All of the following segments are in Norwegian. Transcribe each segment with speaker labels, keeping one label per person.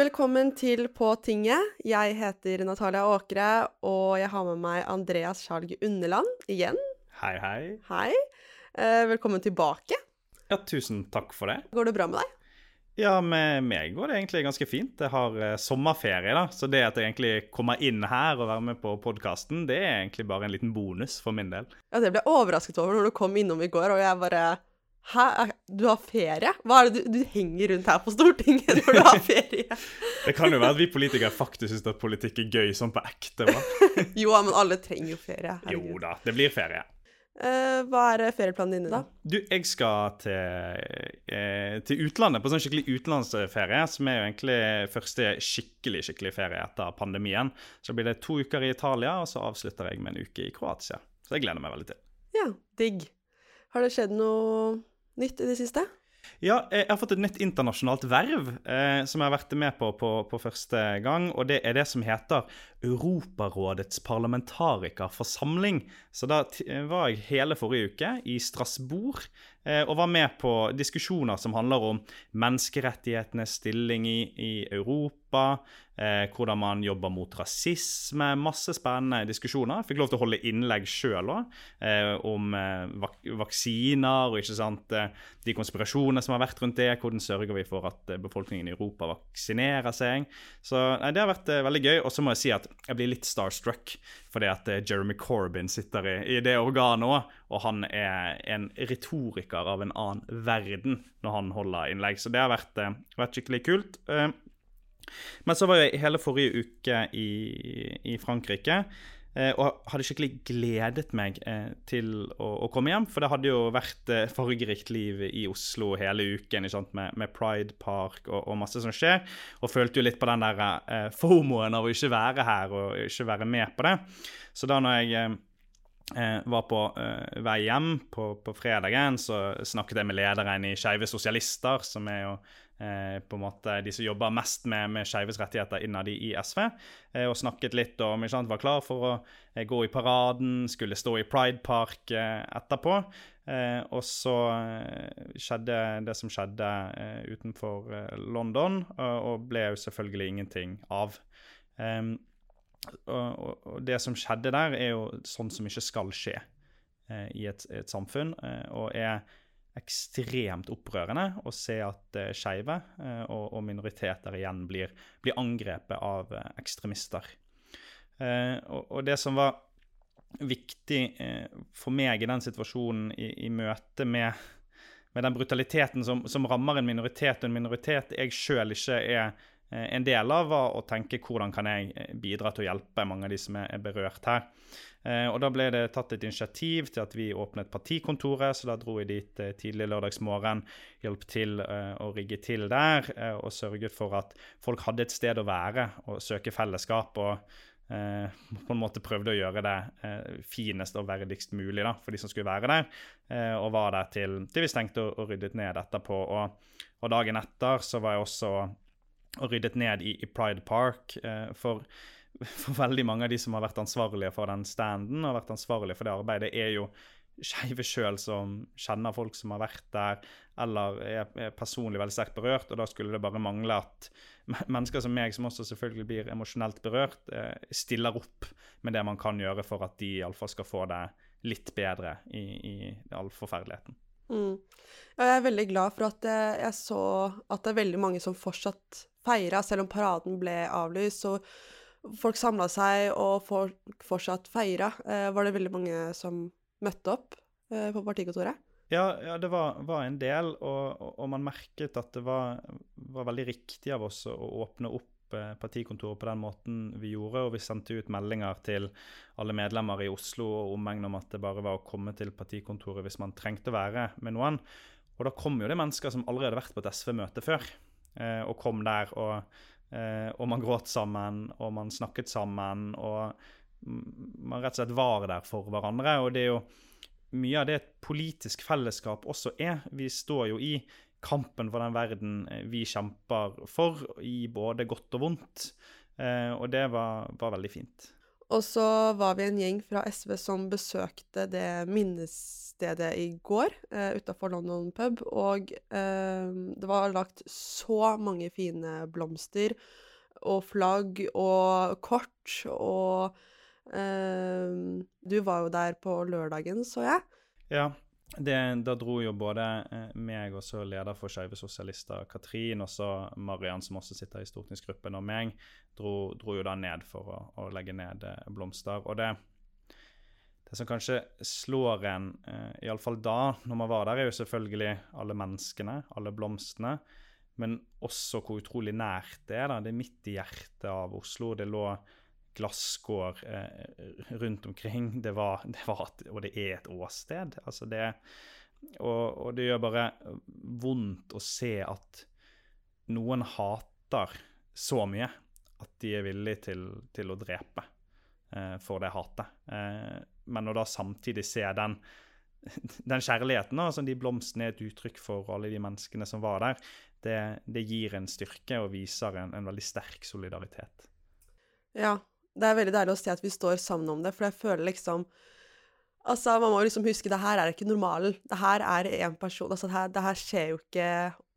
Speaker 1: Velkommen til På tinget. Jeg heter Natalia Åkre, og jeg har med meg Andreas Skjalg Underland igjen.
Speaker 2: Hei, hei.
Speaker 1: Hei. Eh, velkommen tilbake.
Speaker 2: Ja, tusen takk for det.
Speaker 1: Går det bra med deg?
Speaker 2: Ja, med meg går det egentlig ganske fint. Jeg har eh, sommerferie, da, så det at jeg egentlig kommer inn her og være med på podkasten, det er egentlig bare en liten bonus for min del.
Speaker 1: Ja, Det ble jeg overrasket over når du kom innom i går, og jeg bare Hæ, du har ferie? Hva er det du, du henger rundt her på Stortinget når du har ferie?
Speaker 2: Det kan jo være at vi politikere faktisk syns at politikk er gøy sånn på ekte,
Speaker 1: jo, men alle trenger jo ferie.
Speaker 2: Jo da, det blir ferie.
Speaker 1: Uh, hva er ferieplanene dine, da?
Speaker 2: Du, jeg skal til, uh, til utlandet på sånn skikkelig utenlandsferie, som er jo egentlig første skikkelig skikkelig ferie etter pandemien. Så blir det to uker i Italia, og så avslutter jeg med en uke i Kroatia. Så jeg gleder meg veldig til.
Speaker 1: Ja, digg. Har det skjedd noe nytt i det siste?
Speaker 2: Ja, jeg har fått et nytt internasjonalt verv eh, som jeg har vært med på, på på første gang. Og det er det som heter Europarådets parlamentarikerforsamling. Så da var jeg hele forrige uke i Strasbourg eh, og var med på diskusjoner som handler om menneskerettighetenes stilling i, i Europa, eh, hvordan man jobber mot rasisme. Masse spennende diskusjoner. Fikk lov til å holde innlegg sjøl òg, eh, om eh, vak vaksiner og ikke sant, eh, de konspirasjonene som har vært rundt det. Hvordan sørger vi for at eh, befolkningen i Europa vaksinerer seg? Så nei, det har vært eh, veldig gøy. Og så må jeg si at jeg blir litt starstruck fordi at eh, Jeremy Corbyn sitter i, i det organet òg, og han er en retoriker av en annen verden når han holder innlegg. Så det har vært, eh, vært skikkelig kult. Eh, men så var jeg hele forrige uke i, i Frankrike. Eh, Og hadde skikkelig gledet meg eh, til å, å komme hjem. For det hadde jo vært eh, fargerikt liv i Oslo hele uken? Med, med Pride Park og, og masse som skjer. Og følte jo litt på den der eh, fomoen av å ikke være her og ikke være med på det. Så da når jeg eh, eh, var på eh, vei hjem på, på fredagen, så snakket jeg med lederen i Skeive Sosialister, som er jo på en måte de som jobber mest med, med skeives rettigheter innad i SV, eh, og snakket litt om ikke sant, Var klar for å eh, gå i paraden, skulle stå i Pride Park eh, etterpå. Eh, og så eh, skjedde det som skjedde eh, utenfor eh, London, og, ble jo selvfølgelig ingenting av. Og, og, det som skjedde der, er jo sånn som ikke skal skje eh, i et, et samfunn, eh, og er ekstremt opprørende å se at eh, skeive eh, og, og minoriteter igjen blir, blir angrepet av eh, ekstremister. Og, og det som var viktig for meg i den situasjonen, i, i møte med, med den brutaliteten som, som rammer en minoritet, og en minoritet jeg sjøl ikke er en del av, var å tenke hvordan kan jeg bidra til å hjelpe mange av de som er berørt her. Eh, og Da ble det tatt et initiativ til at vi åpnet partikontoret, så da dro jeg dit eh, tidlig lørdagsmorgen, hjalp til eh, å rigge til der, og sørget for at folk hadde et sted å være og søke fellesskap. og eh, på en måte prøvde å gjøre det eh, finest og verdigst mulig da, for de som skulle være der, eh, og var der til, til vi stengte og, og ryddet ned etterpå. Og, og dagen etter så var jeg også og ryddet ned i, i Pride Park. For, for veldig mange av de som har vært ansvarlige for den standen og vært ansvarlige for det arbeidet, er jo skeive sjøl som kjenner folk som har vært der, eller er, er personlig veldig sterkt berørt. Og da skulle det bare mangle at mennesker som meg, som også selvfølgelig blir emosjonelt berørt, eh, stiller opp med det man kan gjøre for at de iallfall skal få det litt bedre i, i all forferdeligheten.
Speaker 1: Mm. Jeg er veldig glad for at jeg, jeg så at det er veldig mange som fortsatt feira, selv om paraden ble avlyst. Så folk samla seg, og folk fortsatt feira. Eh, var det veldig mange som møtte opp eh, på partikontoret?
Speaker 2: Ja, ja det var, var en del, og, og, man merket at det var, var veldig riktig av oss å åpne opp eh, partikontoret på den måten vi gjorde, og vi sendte ut meldinger til alle medlemmer i Oslo og omegn om at det bare var å komme til partikontoret hvis man trengte å være med noen. Og da kom jo det mennesker som allerede hadde vært på et SV-møte før, og kom der, og, eh, og man gråt sammen, og man snakket sammen, og man rett og slett var der for hverandre. Og det er jo mye av det et politisk fellesskap også er. Vi står jo i kampen for den verden eh, vi kjemper for, i både godt og vondt. Eh, og det var, var veldig fint.
Speaker 1: Og så var vi en gjeng fra SV som besøkte det minnestedet i går, eh, utafor London pub, og eh, det var lagt så mange fine blomster og flagg og kort, og eh, Du var jo der på lørdagen, så jeg.
Speaker 2: Ja, det, da dro jo både eh, meg og så leder for Skeive sosialister, Katrin, og så Mariann, som også sitter i stortingsgruppen, og meg, dro, dro jo da ned for å, å legge ned eh, blomster. Og det, det som kanskje slår en, eh, iallfall da, når man var der, er jo selvfølgelig alle menneskene, alle blomstene. Men også hvor utrolig nært det er. da, Det er midt i hjertet av Oslo. Det lå glasskår eh, rundt omkring. Det var, det var, og det er et åsted. Altså det, og, og, det gjør bare vondt å se at noen hater så mye at de er villige til, til å drepe eh, for det hatet. Eh, men å da samtidig se den, den kjærligheten, som altså de blomstene er et uttrykk for, alle de menneskene som var der, det, det gir en styrke og viser en, en veldig sterk solidaritet.
Speaker 1: Ja, det er veldig deilig å se at vi står sammen om det, for jeg føler liksom Altså, man må liksom huske det her er ikke normalen. Det her er én person. Altså, det her, det her, skjer jo ikke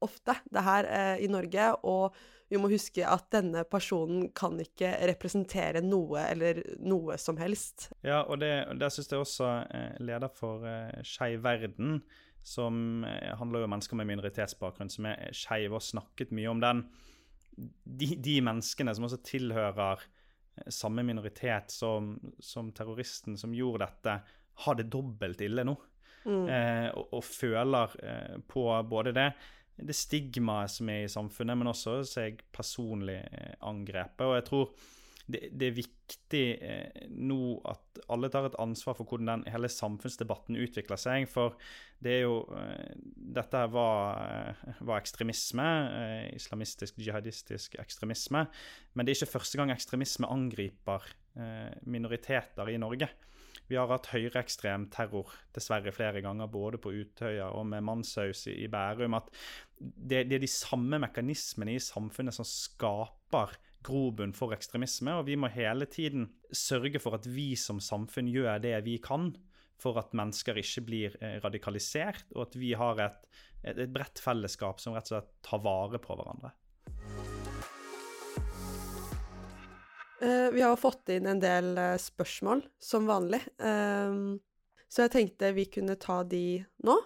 Speaker 1: ofte, det her eh, i Norge. Og vi må huske at denne personen kan ikke representere noe eller noe som helst.
Speaker 2: Ja, og det, det syns jeg også eh, leder for eh, Skeiv verden, som eh, handler jo om mennesker med minoritetsbakgrunn, som er skeive, og snakket mye om den. De, de menneskene som også tilhører samme minoritet som, som, terroristen som gjorde dette, har det dobbelt ille nå. Mm. Eh, og, og, føler eh, på både det, det stigmaet som er i samfunnet, men også seg personlig eh, angrepet. Og jeg tror det, det er viktig eh, nå at alle tar et ansvar for hvordan den hele samfunnsdebatten utvikler seg. For det er jo eh, Dette var, eh, var ekstremisme. Eh, islamistisk, jihadistisk ekstremisme. Men det er ikke første gang ekstremisme angriper eh, minoriteter i Norge. Vi har hatt høyreekstrem terror dessverre flere ganger, både på Utøya og med Manshaus i, Bærum. At det, det, er de samme mekanismene i samfunnet som skaper grobunn for ekstremisme, og vi må hele tiden sørge for at vi som samfunn gjør det vi kan for at mennesker ikke blir eh, radikalisert, og at vi har et, et, et bredt fellesskap som rett og slett tar vare på hverandre.
Speaker 1: Uh, vi har fått inn en del uh, spørsmål, som vanlig. Uh, så jeg tenkte vi kunne ta de nå.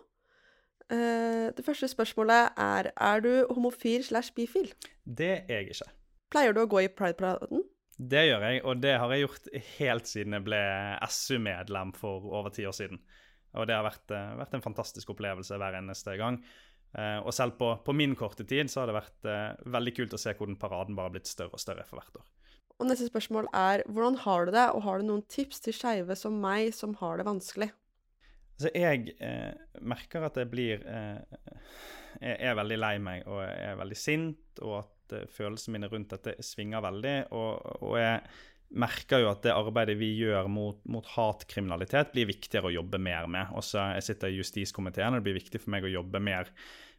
Speaker 1: det første spørsmålet er Er du homofil slash bifil?
Speaker 2: Det er jeg ikke.
Speaker 1: Pleier du å gå i Pride-paraden?
Speaker 2: Det gjør jeg, og det har jeg gjort helt siden jeg ble SU-medlem for over ti år siden. Og det har vært, uh, vært, en fantastisk opplevelse hver eneste gang. Uh, og selv på, på, min korte tid så har det vært uh, veldig kult å se hvordan paraden bare har blitt større og større for hvert år.
Speaker 1: Og neste spørsmål er hvordan har du det, og har du noen tips til skeive som meg, som har det vanskelig?
Speaker 2: Altså, jeg merker at jeg blir Jeg er veldig lei meg og jeg er veldig sint, og at at eh, følelsene mine rundt dette svinger veldig. Og, og, jeg merker jo at det arbeidet vi gjør mot, mot hatkriminalitet, blir viktigere å jobbe mer med. Også jeg sitter i justiskomiteen, og det blir viktig for meg å jobbe mer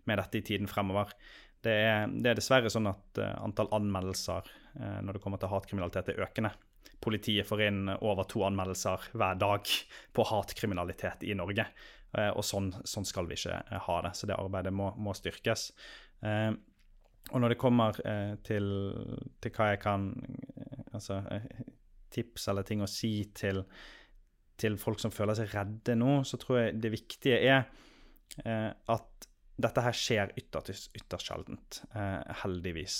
Speaker 2: med dette i tiden fremover. Det er, det er dessverre sånn at uh, antall anmeldelser uh, når det kommer til hatkriminalitet, er økende. Politiet får inn over to anmeldelser hver dag på hatkriminalitet i Norge. Og sånn, sånn, skal vi ikke ha det. Så det arbeidet må, må styrkes. Og når det kommer eh, til, til, hva jeg kan eh, Altså eh, tips eller ting å si til, til, folk som føler seg redde nå, så tror jeg det viktige er eh, at dette her skjer ytterst, ytterst sjeldent, eh, heldigvis.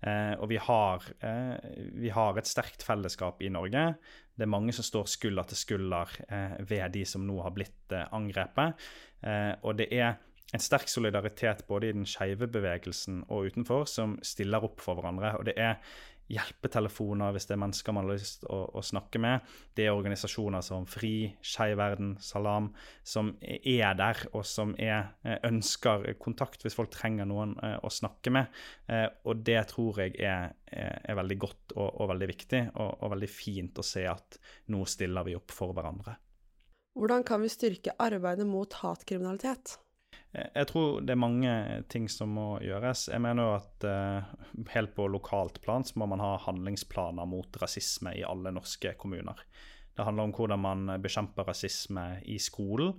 Speaker 2: Eh, og vi har, vi har, et sterkt fellesskap i Norge. Det er mange som står skulder til skulder ved de som nå har blitt angrepet. og det er en sterk solidaritet både i den skeive bevegelsen og utenfor, som stiller opp for hverandre. Og det er hjelpetelefoner hvis det er mennesker man har lyst å, å, snakke med. Det er organisasjoner som FRI, Skeiv Verden, Salam, som er der, og som er, eh, ønsker kontakt hvis folk trenger noen eh, å snakke med. Eh, og det tror jeg er, er veldig godt og, og veldig viktig, og, og veldig fint å se at nå stiller vi opp for hverandre.
Speaker 1: Hvordan kan vi styrke arbeidet mot hatkriminalitet?
Speaker 2: Jeg tror det er mange ting som må gjøres. Jeg mener jo at uh, helt på lokalt plan så må man ha handlingsplaner mot rasisme i alle norske kommuner. Det handler om hvordan man bekjemper rasisme i skolen,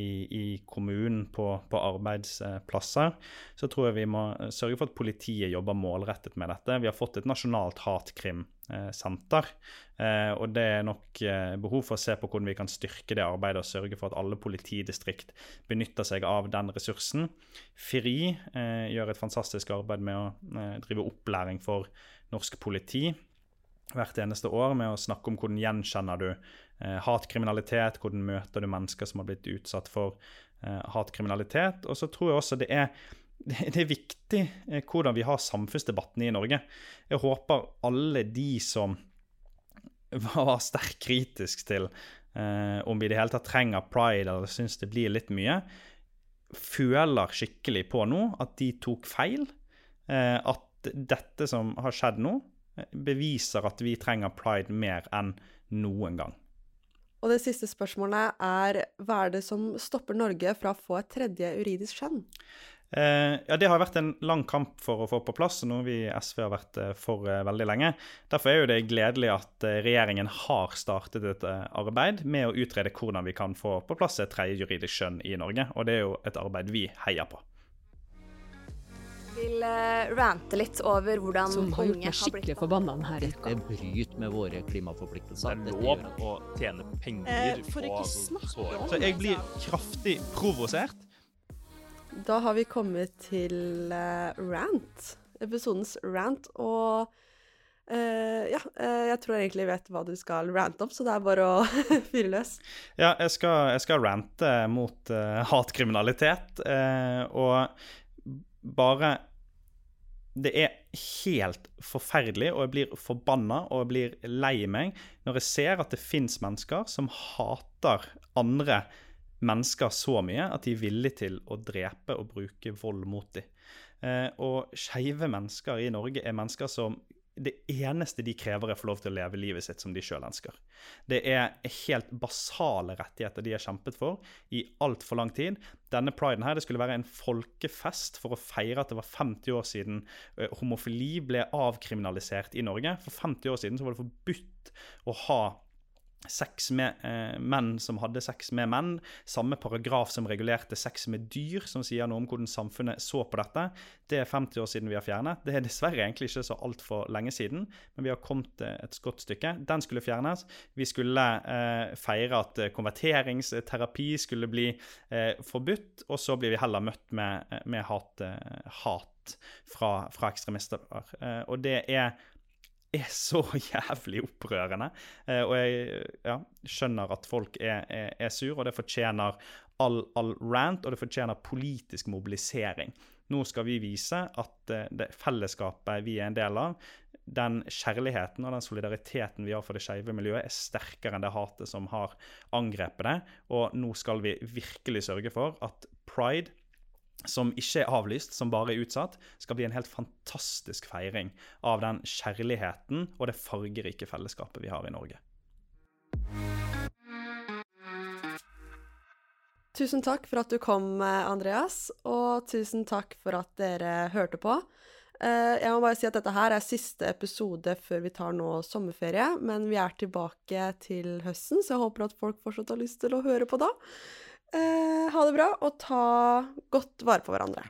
Speaker 2: i, i kommunen, på, på, arbeidsplasser. Så tror jeg vi må sørge for at politiet jobber målrettet med dette. Vi har fått et nasjonalt hatkrimsenter. Eh, og det er nok eh, behov for å se på hvordan vi kan styrke det arbeidet og sørge for at alle politidistrikt benytter seg av den ressursen. FRI eh, gjør et fantastisk arbeid med å drive opplæring for norsk politi hvert eneste år med å snakke om hvordan gjenkjenner du eh, hatkriminalitet, hvordan møter du mennesker som har blitt utsatt for eh, hatkriminalitet. Og så tror jeg også det er, det er viktig eh, hvordan vi har samfunnsdebatten i Norge. Jeg håper alle de som var sterkt kritisk til eh, om vi i det hele tatt trenger pride eller syns det blir litt mye, føler skikkelig på nå at de tok feil. Eh, at dette som har skjedd nå, beviser at vi trenger pride mer enn noen gang.
Speaker 1: Og det siste spørsmålet er hva er det som stopper Norge fra å få et tredje juridisk kjønn?
Speaker 2: Eh, ja, Det har vært en lang kamp for å få på plass, noe vi i SV har vært eh, for eh, veldig lenge. Derfor er jo det gledelig at eh, regjeringen har startet et arbeid med å utrede hvordan vi kan få på plass et tredje juridisk kjønn i Norge. Og det er jo et arbeid vi heier på
Speaker 3: vil uh, rante litt over hvordan
Speaker 4: Som har gjort meg skikkelig forbanna denne uka.
Speaker 5: Det bryter med våre klimaforpliktelser.
Speaker 6: Det er lov å tjene penger
Speaker 1: eh, for ikke snakke
Speaker 2: om Så jeg blir kraftig provosert.
Speaker 1: Da har vi kommet til uh, rant. Episodens rant. Og uh, ja, uh, jeg tror jeg egentlig vet hva du skal rante om, så det er bare å fyre løs.
Speaker 2: Ja, jeg skal, jeg skal rante mot hatkriminalitet. og bare det er helt forferdelig, og jeg blir forbanna og jeg blir lei meg når jeg ser at det fins mennesker som hater andre mennesker så mye at de er villige til å drepe og bruke vold mot dem. Eh, og skeive mennesker i Norge er mennesker som det eneste de krever, er å få lov til å leve livet sitt som de sjøl ønsker. Det er helt basale rettigheter de har kjempet for i altfor lang tid. Denne priden her, det skulle være en folkefest for å feire at det var 50 år siden uh, homofili ble avkriminalisert i Norge. For 50 år siden så var det forbudt å ha sex med eh, menn som hadde sex med menn. Samme paragraf som regulerte sex med dyr, som sier noe om hvordan samfunnet så på dette. Det er 50 år siden vi har fjernet. Det er dessverre egentlig ikke så altfor lenge siden, men vi har kommet eh, et godt stykke. Den skulle fjernes. Vi skulle eh, feire at eh, konverteringsterapi skulle bli eh, forbudt, og så blir vi heller møtt med, eh, med hat, hat fra, fra ekstremister. og det er er så jævlig opprørende. Eh, og jeg ja, skjønner at folk er, er, er sur, og det fortjener all, all, rant, og det fortjener politisk mobilisering. Nå skal vi vise at eh, det fellesskapet vi er en del av, den kjærligheten og den solidariteten vi har for det skeive miljøet, er sterkere enn det hatet som har angrepet det. Og nå skal vi virkelig sørge for at pride som ikke er avlyst, som bare er utsatt, skal bli en helt fantastisk feiring av den kjærligheten og det fargerike fellesskapet vi har i Norge.
Speaker 1: Tusen takk for at du kom, Andreas, og tusen takk for at dere hørte på. Eh, jeg må bare si at dette her er siste episode før vi tar nå sommerferie, men vi er tilbake til høsten, så jeg håper at folk fortsatt har lyst til å høre på da. Eh, ha det bra, og ta godt vare på hverandre.